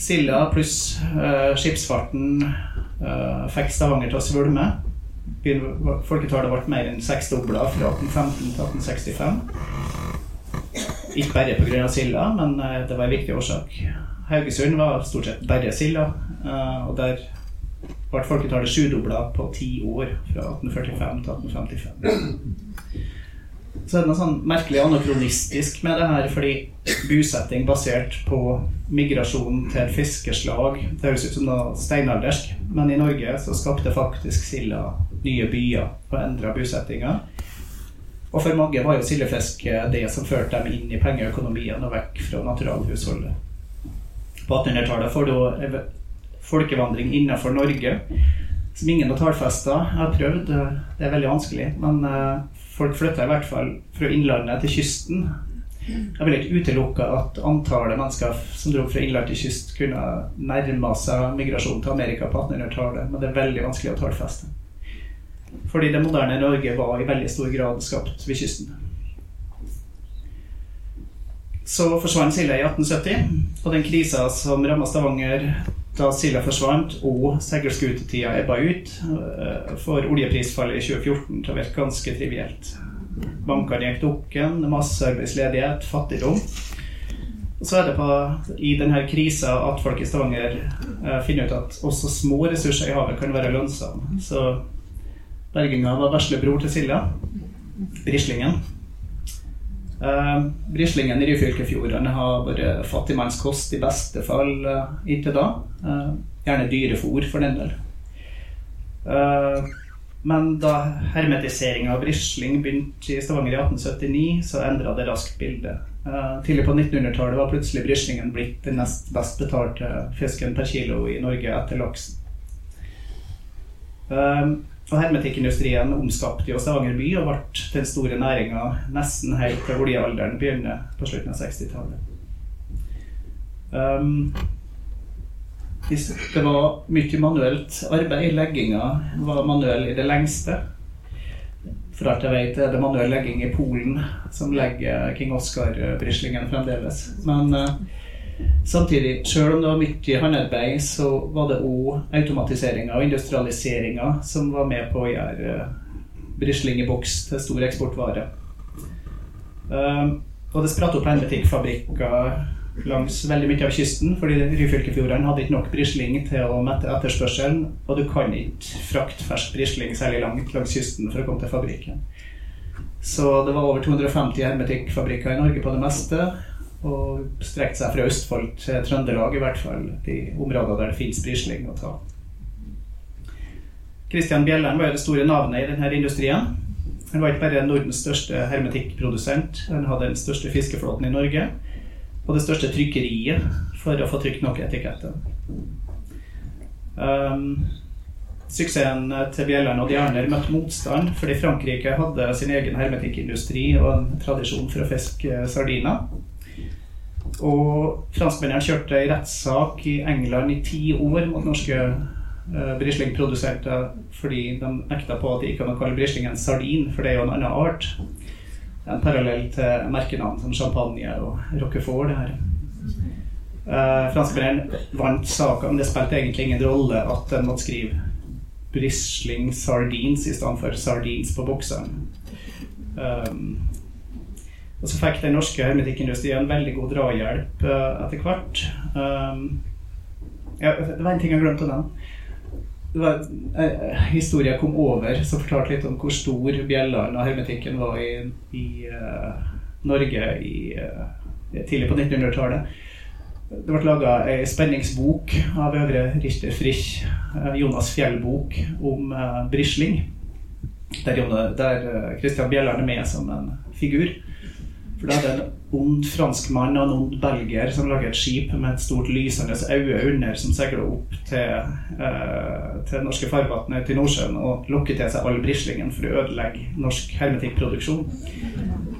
Silda pluss uh, skipsfarten fikk Stavanger til å svulme. Folketallet ble mer enn seksdobla fra 1815 til 1865. Ikke bare pga. silda, men det var en viktig årsak. Haugesund var stort sett bare silda, og der ble folketallet sjudobla på ti år, fra 1845 til 1855. Så er det noe sånn merkelig anakronistisk med det her, fordi bosetting basert på migrasjon til et fiskeslag Det høres ut som noe steinaldersk, men i Norge så skapte faktisk silda nye byer og endra bosettinga. Og for mange var jo sildefiske det som førte dem inn i pengeøkonomien og vekk fra naturalhusholdet. På 1800-tallet får du folkevandring innenfor Norge som ingen har tallfesta. Jeg har prøvd, det er veldig vanskelig. Men uh, folk flytter i hvert fall fra innlandet til kysten. Jeg vil ikke utelukke at antallet mennesker som dro fra innland til kyst, kunne nærme seg migrasjonen til Amerika på 1800-tallet, men det er veldig vanskelig å tallfeste. Fordi det moderne Norge var i veldig stor grad skapt ved kysten. Så forsvant silda i 1870, og den krisa som ramma Stavanger da silda forsvant og seilskutetida ebba ut, for oljeprisfallet i 2014 til å virke ganske trivielt. Bankene gikk dukken, massearbeidsledighet, fattigdom. Og så er det på, i denne krisa at folk i Stavanger eh, finner ut at også små ressurser i havet kan være lønnsomme. Så berginga var veslebror til Silja, Brislingen. Uh, Brislingen i Ryfylkefjorden har vært fattigmannskost i beste fall uh, inntil da. Uh, gjerne dyrefòr, for den del. Uh, men da hermetiseringa av brisling begynte i Stavanger i 1879, så endra det raskt bildet. Tidlig på 1900-tallet var plutselig brislingen blitt den nest best betalte fisken per kilo i Norge etter laksen. Og hermetikkindustrien omskapte jo Stavanger by og ble den store næringa nesten helt til oljealderen begynner på slutten av 60-tallet. Um, det var mye manuelt arbeid. Legginga var manuell i det lengste. For alt jeg vet, er det manuell legging i Polen som legger King Oscar-brislingen fremdeles. Men uh, Samtidig, selv om det var mye håndarbeid, så var det òg automatiseringa og industrialiseringa som var med på å gjøre uh, Brisling i boks til stor eksportvare. Uh, og det spratt opp hermetikkfabrikker langs veldig mye av kysten, fordi Ryfylkefjordene hadde ikke nok brisling til å mette etterspørselen, og du kan ikke frakte fersk brisling særlig langt langs kysten for å komme til fabrikken. Så det var over 250 hermetikkfabrikker i Norge på det meste. Og strekt seg fra Østfold til Trøndelag, i hvert fall. De områdene der det finnes Brisling å ta. Christian Bjellern var jo det store navnet i denne industrien. Han var ikke bare Nordens største hermetikkprodusent, han hadde den største fiskeflåten i Norge. Og det største trykkeriet for å få trykt nok etiketter. Um, suksessen til Bjellern og Djerner møtte motstand fordi Frankrike hadde sin egen hermetikkindustri og en tradisjon for å fiske sardiner. Og franskmennene kjørte rettssak i England i ti år mot norske uh, Brisling-produsenter fordi de nekta på at de ikke kan kalle brislingen sardin, for det er jo en annen art. En parallell til merkenavn som champagne og roquefort. det her. Uh, franskmennene vant saka, men det spilte egentlig ingen rolle at de måtte skrive Brisling Sardines i stedet for Sardines på bokseren. Um, og så fikk den norske hermetikkindustrien veldig god drahjelp uh, etter hvert. Um, ja, det var en ting jeg glemte å nevne. Var, uh, historien kom over som fortalte litt om hvor stor bjellene og hermetikken var i, i uh, Norge i, tidlig på 1900-tallet. Det ble laga ei spenningsbok av Øvre Richter Frisch, Jonas Fjell-bok, om Brisling. Der, der Christian Bjelland er med som en figur. For da er det en ond franskmann og en ond belgier som lager et skip med et stort lysende øye under, som seiler opp til, eh, til norske farvann til Nordsjøen og lokker til seg all brislingen for å ødelegge norsk hermetikkproduksjon.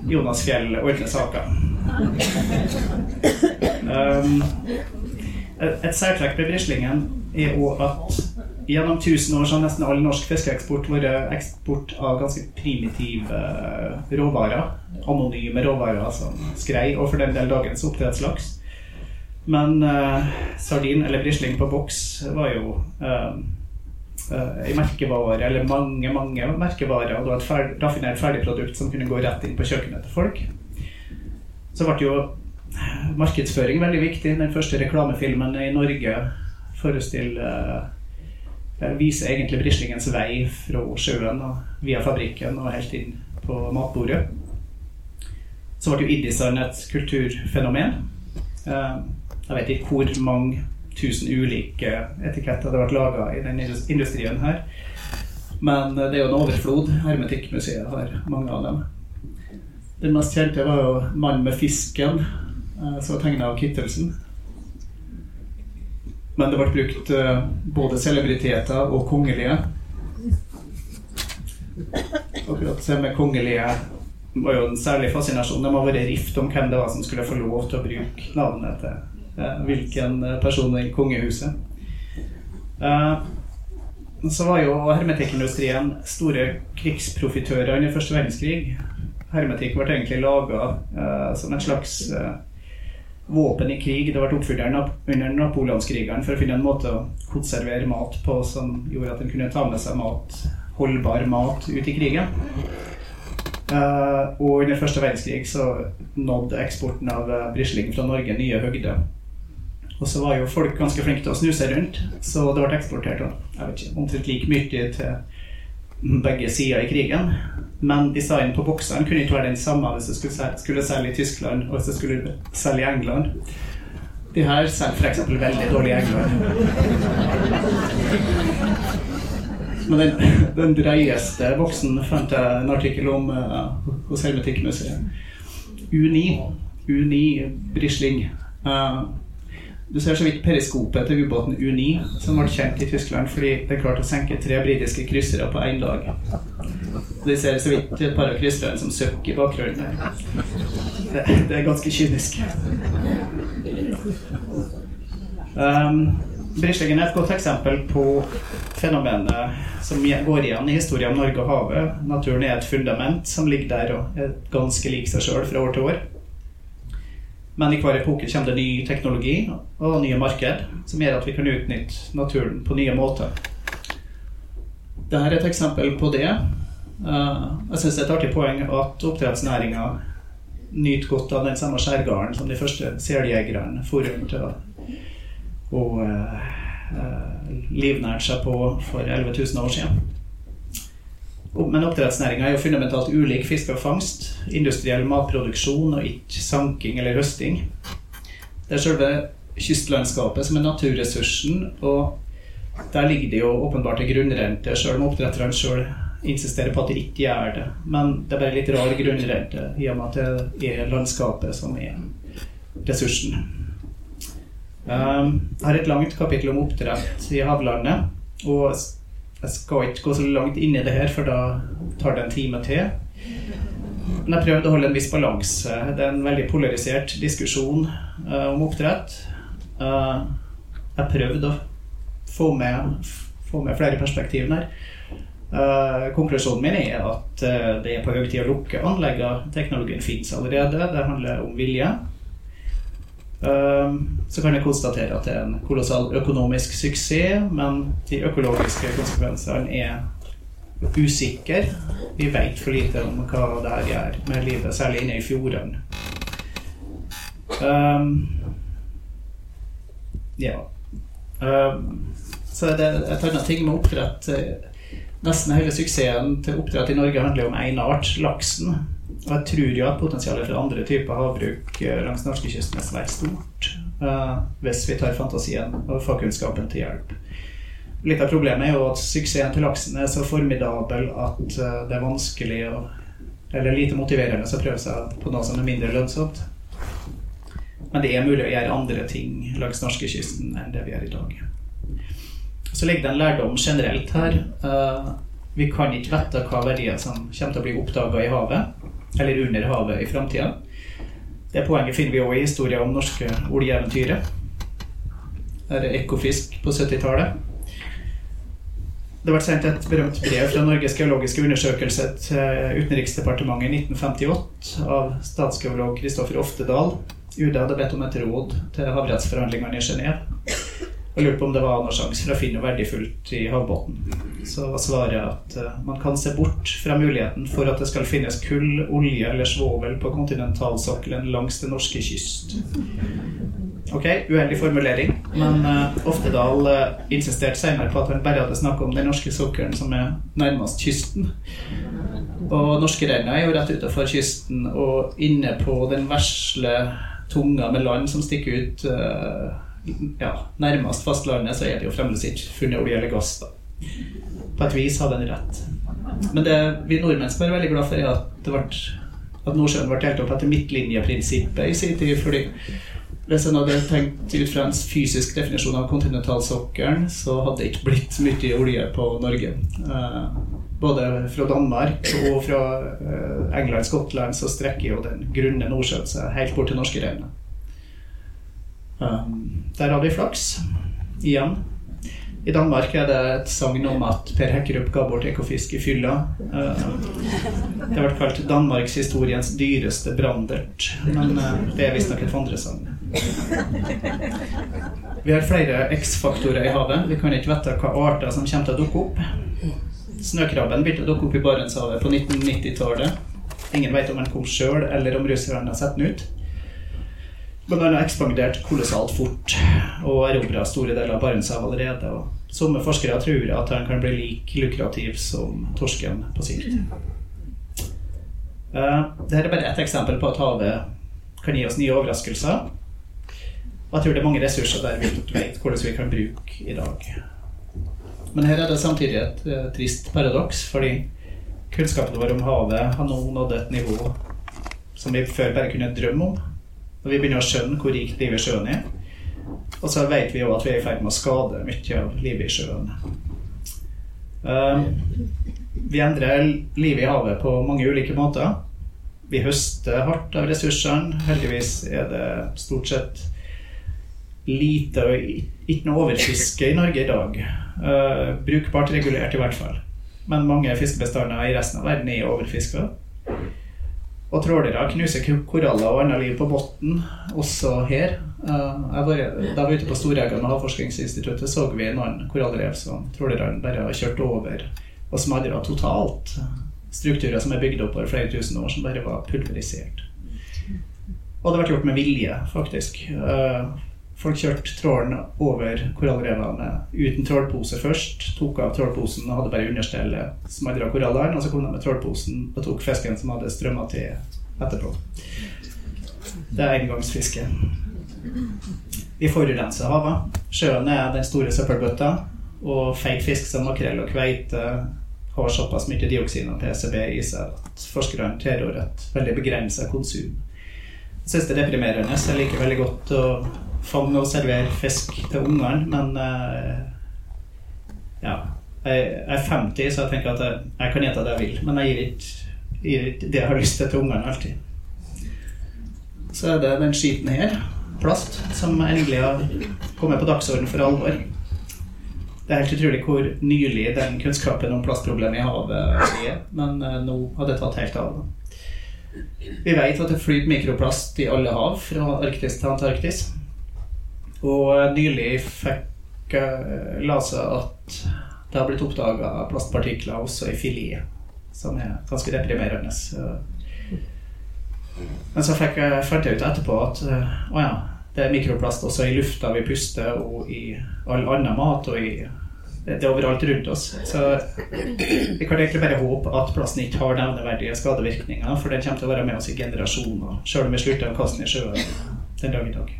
Jonas Fjell ordner saka. Um, et særtrekk ved brislingen er òg at Gjennom tusen år så har nesten all norsk fiskeeksport vært eksport av ganske primitive eh, råvarer. Anonyme råvarer som skrei, og for den del dagens oppdrettslaks. Men eh, sardin eller brisling på boks var jo uh, uh, merkevare, eller mange mange merkevarer. Og det var et ferd, raffinert ferdigprodukt som kunne gå rett inn på kjøkkenet til folk. Så ble jo markedsføring veldig viktig. Den første reklamefilmen i Norge forestiller viser egentlig brislingens vei fra sjøen og via fabrikken og helt inn på matbordet. Så ble jo Iddisand et kulturfenomen. Eh, jeg vet ikke hvor mange tusen ulike etiketter det ble laga i den industrien her. Men det er jo en overflod. Hermetikkmuseet har mange av dem. Den mest kjente var jo 'Mann med fisken', eh, som var tegna av Kittelsen. Men det ble brukt uh, både celebriteter og kongelige. Akkurat det med kongelige var jo en særlig fascinasjon. Det må være rift om hvem det var som skulle få lov til å bruke navnet til uh, hvilken person i kongehuset. Så var jo hermetikkindustrien store krigsprofitører under første verdenskrig. Hermetikk ble egentlig laga som en slags våpen i krig. Det ble oppfylt under napoleonskrigeren for å finne en måte å konservere mat på som gjorde at en kunne ta med seg mat, holdbar mat ut i krigen. Uh, og under første verdenskrig så nådde eksporten av uh, brisling fra Norge nye høgder. Og så var jo folk ganske flinke til å snuse rundt, så det ble eksportert jeg vet ikke, omtrent like mye til begge sider i krigen. Men designen på bokseren kunne ikke være den samme hvis det skulle, skulle selge i Tyskland og hvis det skulle selge i England. De her selger f.eks. veldig dårlig i England. Men den, den dreieste boksen fant jeg en artikkel om uh, hos Hermetikkmuseet. U9. U9 Brisling. Uh, du ser så vidt periskopet til ubåten U9, som ble kjent i Tyskland fordi det klarte å senke tre britiske kryssere på én dag. De ser så vidt et par av krysserne som søkker i bakgrunnen. Det, det er ganske kynisk. Um, Brislingen er et godt eksempel på fenomenet som går igjen i historien om Norge og havet. Naturen er et fundament som ligger der og er ganske lik seg sjøl fra år til år. Men i hver epoke kommer det ny teknologi og nye marked som gjør at vi kan utnytte naturen på nye måter. Dette er et eksempel på det. Eh, jeg syns det er et artig poeng at oppdrettsnæringa nyter godt av den samme skjærgarden som de første seljegerne for rundt og, og uh, seg på for 11 000 år siden. Men oppdrettsnæringa er jo fundamentalt ulik fiske og fangst, industriell matproduksjon og ikke sanking eller høsting. Det er selve kystlandskapet som er naturressursen, og der ligger det jo åpenbart en grunnrente, sjøl om oppdretterne sjøl insisterer på at de ikke gjør det. Men det er bare litt rar grunnrente i og med at det er landskapet som er ressursen. Um, jeg har et langt kapittel om oppdrett i havlandet. og jeg skal ikke gå så langt inn i det her, for da tar det en time til. Men jeg prøvde å holde en viss balanse. Det er en veldig polarisert diskusjon uh, om oppdrett. Uh, jeg prøvde å få med, få med flere perspektiver her. Uh, konklusjonen min er at det er på høy tid å lukke anleggene. Teknologien fins allerede. Det handler om vilje. Ehm, så kan jeg konstatere at det er en kolossal økonomisk suksess, men de økologiske konsekvensene er usikre. Vi vet for lite om hva det her gjør med livet, særlig inne i fjordene. Um, ja. Um, så er det et annet ting med oppdrett. Nesten hele suksessen til oppdrett i Norge handler om én art, laksen. Og jeg tror jo at potensialet for andre typer havbruk eh, langs norskekysten er svært stort. Uh, hvis vi tar fantasien og fagkunnskapen til hjelp. Litt av problemet er jo at suksessen til laksen er så formidabel at uh, det er vanskelig å Eller lite motiverende å prøve seg på noe som er mindre lønnsomt. Men det er mulig å gjøre andre ting langs norskekysten enn det vi gjør i dag. Så ligger det en lærdom generelt her. Vi kan ikke vite hva verdier som kommer til å bli oppdaga i havet eller under havet i framtida. Det poenget finner vi òg i historien om norske oljeeventyret. Her er Ekofisk på 70-tallet. Det ble sendt et berømt brev fra Norges geologiske undersøkelse til Utenriksdepartementet i 1958 av statsgeolog Kristoffer Oftedal. UD hadde bedt om et råd til havrettsforhandlingene i Genéve og lurte på om det var noen sjanse for å finne noe verdifullt i havbunnen. Så var svaret at uh, man kan se bort fra muligheten for at det skal finnes kull, olje eller svovel på kontinentalsokkelen langs den norske kyst. Ok, uheldig formulering, men uh, Oftedal uh, insisterte senere på at han bare hadde snakket om den norske sokkelen som er nærmest kysten. Og norskerenna er jo rett utenfor kysten og inne på den vesle tunga med land som stikker ut uh, ja, nærmest fastlandet, så er det jo fremdeles ikke funnet olje eller gass. da. På et vis hadde den rett. Men det vi nordmenn skal være veldig glad for, er at, ble, at Nordsjøen ble delt opp etter midtlinjeprinsippet i sin tid. fordi hvis en hadde tenkt ut fra en fysisk definisjon av kontinentalsokkelen, så hadde det ikke blitt mye olje på Norge. Eh, både fra Danmark og fra eh, England Skottland så strekker jo den grunne Nordsjøen seg helt bort til norskeregnet. Um, der hadde vi flaks. Igjen. I Danmark er det et sagn om at Per Hekkerup ga bort ekofisk i fylla. Uh, det har vært kalt danmarkshistoriens dyreste brandert, men uh, det er visstnok et vandresagn. Vi har flere X-faktorer i havet. Vi kan ikke vite hva arter som kommer til å dukke opp. Snøkrabben begynte å dukke opp i Barentshavet på 1990-tallet. Ingen vet om den kom sjøl, eller om russerne har sett den ut. Men den har ekspandert kolossalt fort og erobra store deler av Barentshavet allerede. Og somme forskere tror at den kan bli like lukrativ som torsken på sikt. Uh, Dette er bare ett eksempel på at havet kan gi oss nye overraskelser. Og jeg tror det er mange ressurser der vi ikke vet hvordan vi kan bruke i dag. Men her er det samtidig et uh, trist paradoks, fordi kunnskapen vår om havet har nå nådd et nivå som vi før bare kunne drømme om. Når vi begynner å skjønne hvor rikt livet i sjøen er. Og så vet vi jo at vi er i ferd med å skade mye av livet i sjøen. Um, vi endrer livet i havet på mange ulike måter. Vi høster hardt av ressursene. Heldigvis er det stort sett lite og ikke noe overfiske i Norge i dag. Uh, brukbart regulert, i hvert fall. Men mange fiskebestander i resten av verden er overfiska. Og trålere knuser koraller og annet liv på bunnen, også her. Var, da vi var ute på Storegga med Havforskningsinstituttet, så vi noen korallrev som trålerne bare har kjørt over og smadra totalt. Strukturer som er bygd opp over flere tusen år, som bare var pulverisert. Og det ble gjort med vilje, faktisk. Folk kjørte trålen over korallrevene uten trålpose først. Tok av trålposen og hadde bare understellet, smadra korallene. Og så kom de med trålposen og tok fisken som hadde strømma til etterpå. Det er engangsfiske. Vi forurenser havet. Sjøen er den store søppelbøtta. Og feit fisk som makrell og kveite har såpass mye dioksin og PCB i seg at forskerne tilrår et veldig begrensa konsum. Jeg syns det er deprimerende. Jeg liker veldig godt å fange og servere fisk til ungene, men uh, ja. Jeg, er 50, så jeg tenker at jeg, jeg kan gjette det jeg vil, men jeg gir ikke, gir ikke det jeg har lyst til til ungene alltid. Så er det den skiten her, plast, som endelig har kommet på dagsordenen for alvor. Det er helt utrolig hvor nylig den kunnskapen om plastproblemet i havet er, men uh, nå har det tatt helt av. Vi vet at det flyter mikroplast i alle hav, fra Arktis til Antarktis. Og nylig fikk jeg seg at det har blitt oppdaga plastpartikler også i filet, som er ganske deprimerende. Men så fikk jeg, fant jeg ut etterpå at å ja, det er mikroplast også i lufta vi puster, og i all annen mat, og i det er overalt rundt oss. Så vi kan egentlig bare håpe at plasten ikke har nevneverdige skadevirkninger, for den kommer til å være med oss i generasjoner, sjøl om vi slutter å kaste den i sjøen den dag i dag.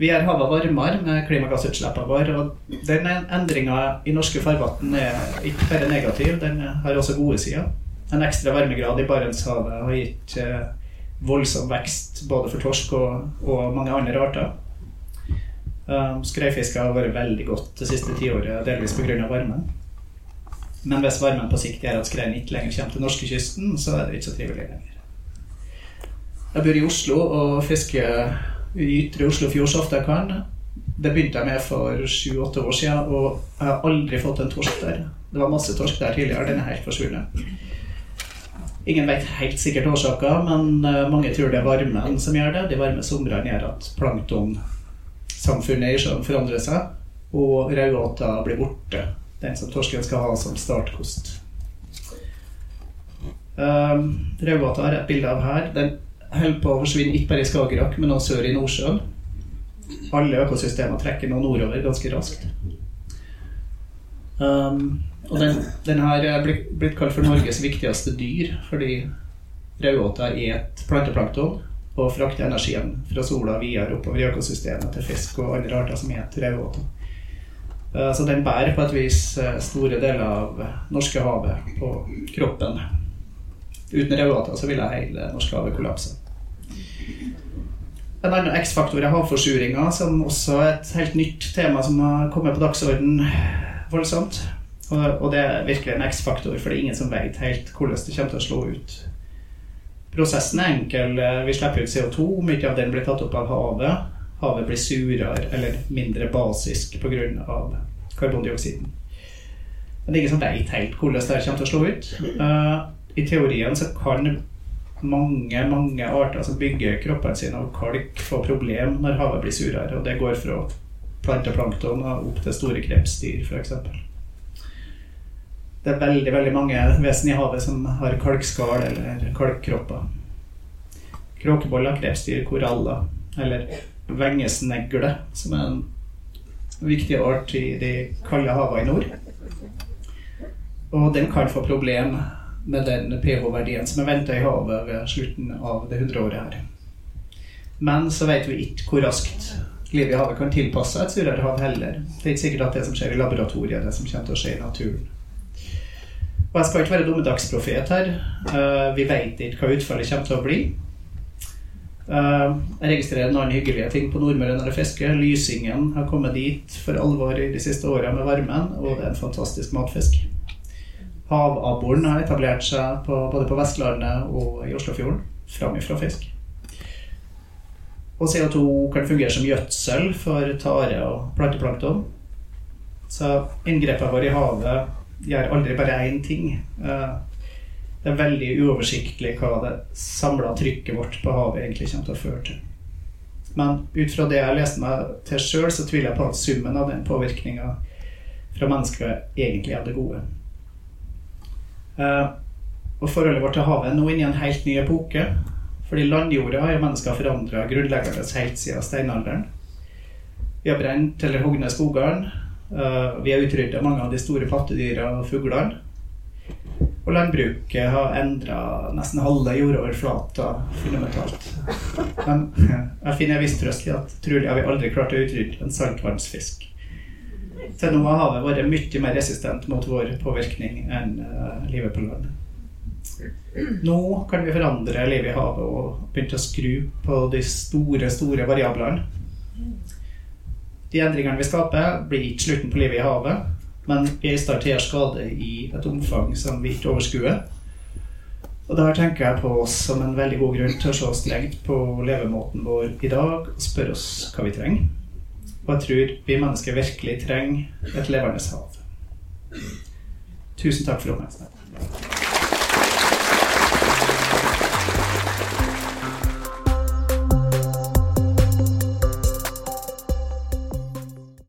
Vi gjør havet varmere med klimagassutslippene våre. Og den endringa i norske farvann er ikke bare negativ, den har også gode sider. En ekstra varmegrad i Barentshavet har gitt eh, voldsom vekst både for torsk og, og mange andre arter. Um, Skreifiske har vært veldig godt det siste tiåret, delvis pga. varmen. Men hvis varmen på sikt gjør at skreien ikke lenger kommer til norskekysten, så er det ikke så trivelig lenger. Jeg bor i Oslo og fisker i ytre Oslofjord så ofte jeg kan. Det begynte jeg med for sju-åtte år siden, og jeg har aldri fått en torsk der. Det var masse torsk der tidligere, den er helt forsvunnet. Ingen vet helt sikkert årsaker, men eh, mange tror det er varmen som gjør det. De varme somrene gjør at planktonsamfunnet i sjøen forandrer seg, og raudåta blir borte. Den som torsken skal ha som startkost. Um, Raudåta har et bilde av her. Den holder på å forsvinne ikke bare i Skagerrak, men også sør i Nordsjøen. Alle økosystemer trekker nå nordover ganske raskt. Um, og den, den her er blitt, blitt, kalt for Norges viktigste dyr fordi raudåta er et planteplankton og frakter energien fra sola videre oppover i økosystemet til fisk og andre arter som heter raudåta. Uh, så den bærer på et vis uh, store deler av Norskehavet på kroppen. Uten raudåta ville hele Norskehavet kollapse. En annen X-faktor er havforsuringa, som også er et helt nytt tema som har kommet på dagsorden voldsomt. Og, det er virkelig en X-faktor, for det er ingen som vet helt hvordan det kommer til å slå ut. Prosessen er enkel. Vi slipper ut CO2. Mye av den blir tatt opp av havet. Havet blir surere eller mindre basisk pga. karbondioksiden. Men det er ingen som vet helt hvordan det kommer til å slå ut. Uh, I teorien så kan mange mange arter som bygger kroppene sine av kalk, får problem når havet blir surere. Og det går fra planteplankton opp til store krepsdyr, f.eks. Det er veldig veldig mange vesen i havet som har kalkskall eller kalkkropper. Kråkeboller, krepsdyr, koraller eller vengesnegle, som er en viktig art i de kalde havene i nord. Og den kan få problem med den pH-verdien som er venta i havet ved slutten av det hundreåret her. Men så vet vi ikke hvor raskt livet i havet kan tilpasse et surere hav heller. Det er ikke sikkert at det som skjer i laboratoriet, er det som kommer til å skje i naturen. Og Jeg skal ikke være dommedagsprofet her. Uh, vi vet ikke hva utfallet kommer til å bli. Uh, jeg registrerer en annen hyggelige ting på Nordmøre når jeg fisker. Lysingen har kommet dit for alvor i de siste åra med varmen, og det er en fantastisk matfisk. Havabboren har etablert seg på, både på Vestlandet og i Oslofjorden. Fram ifra fisk. Og CO2 kan fungere som gjødsel for tare og planteplankton. Så inngrepene våre i havet gjør aldri bare én ting. Uh, Det er veldig uoversiktlig hva det samla trykket vårt på havet egentlig kommer til å føre til. Men ut fra det jeg leste meg til sjøl, så tviler jeg på at summen av den påvirkninga fra mennesket egentlig er det gode. Eh, og forholdet vårt til havet er nå inne i en helt ny epoke. Fordi landjorda har jo mennesker forandra grunnleggende helt siden steinalderen. Vi har brent eller hogd ned skogene. Eh, vi har utrydda mange av de store pattedyra og fuglene. Og landbruket har endra nesten halve jordoverflata fundamentalt. Men jeg finner en viss trøst i at trolig har vi aldri klart å utrydde en saltvannsfisk. Til nå har havet vært mye mer resistent mot vår påvirkning enn livet på land. Nå kan vi forandre livet i havet og begynne å skru på de store, store variablene. De endringene vi skaper, blir ikke slutten på livet i havet, men vi er i stand til å gjøre skade i et omfang som vi ikke overskuer. Og der tenker jeg på oss som en veldig god grunn til å se strengt på levemåten vår i dag og spørre oss hva vi trenger. Og jeg tror vi mennesker virkelig trenger et levende hav. Tusen takk for oppmerksomheten.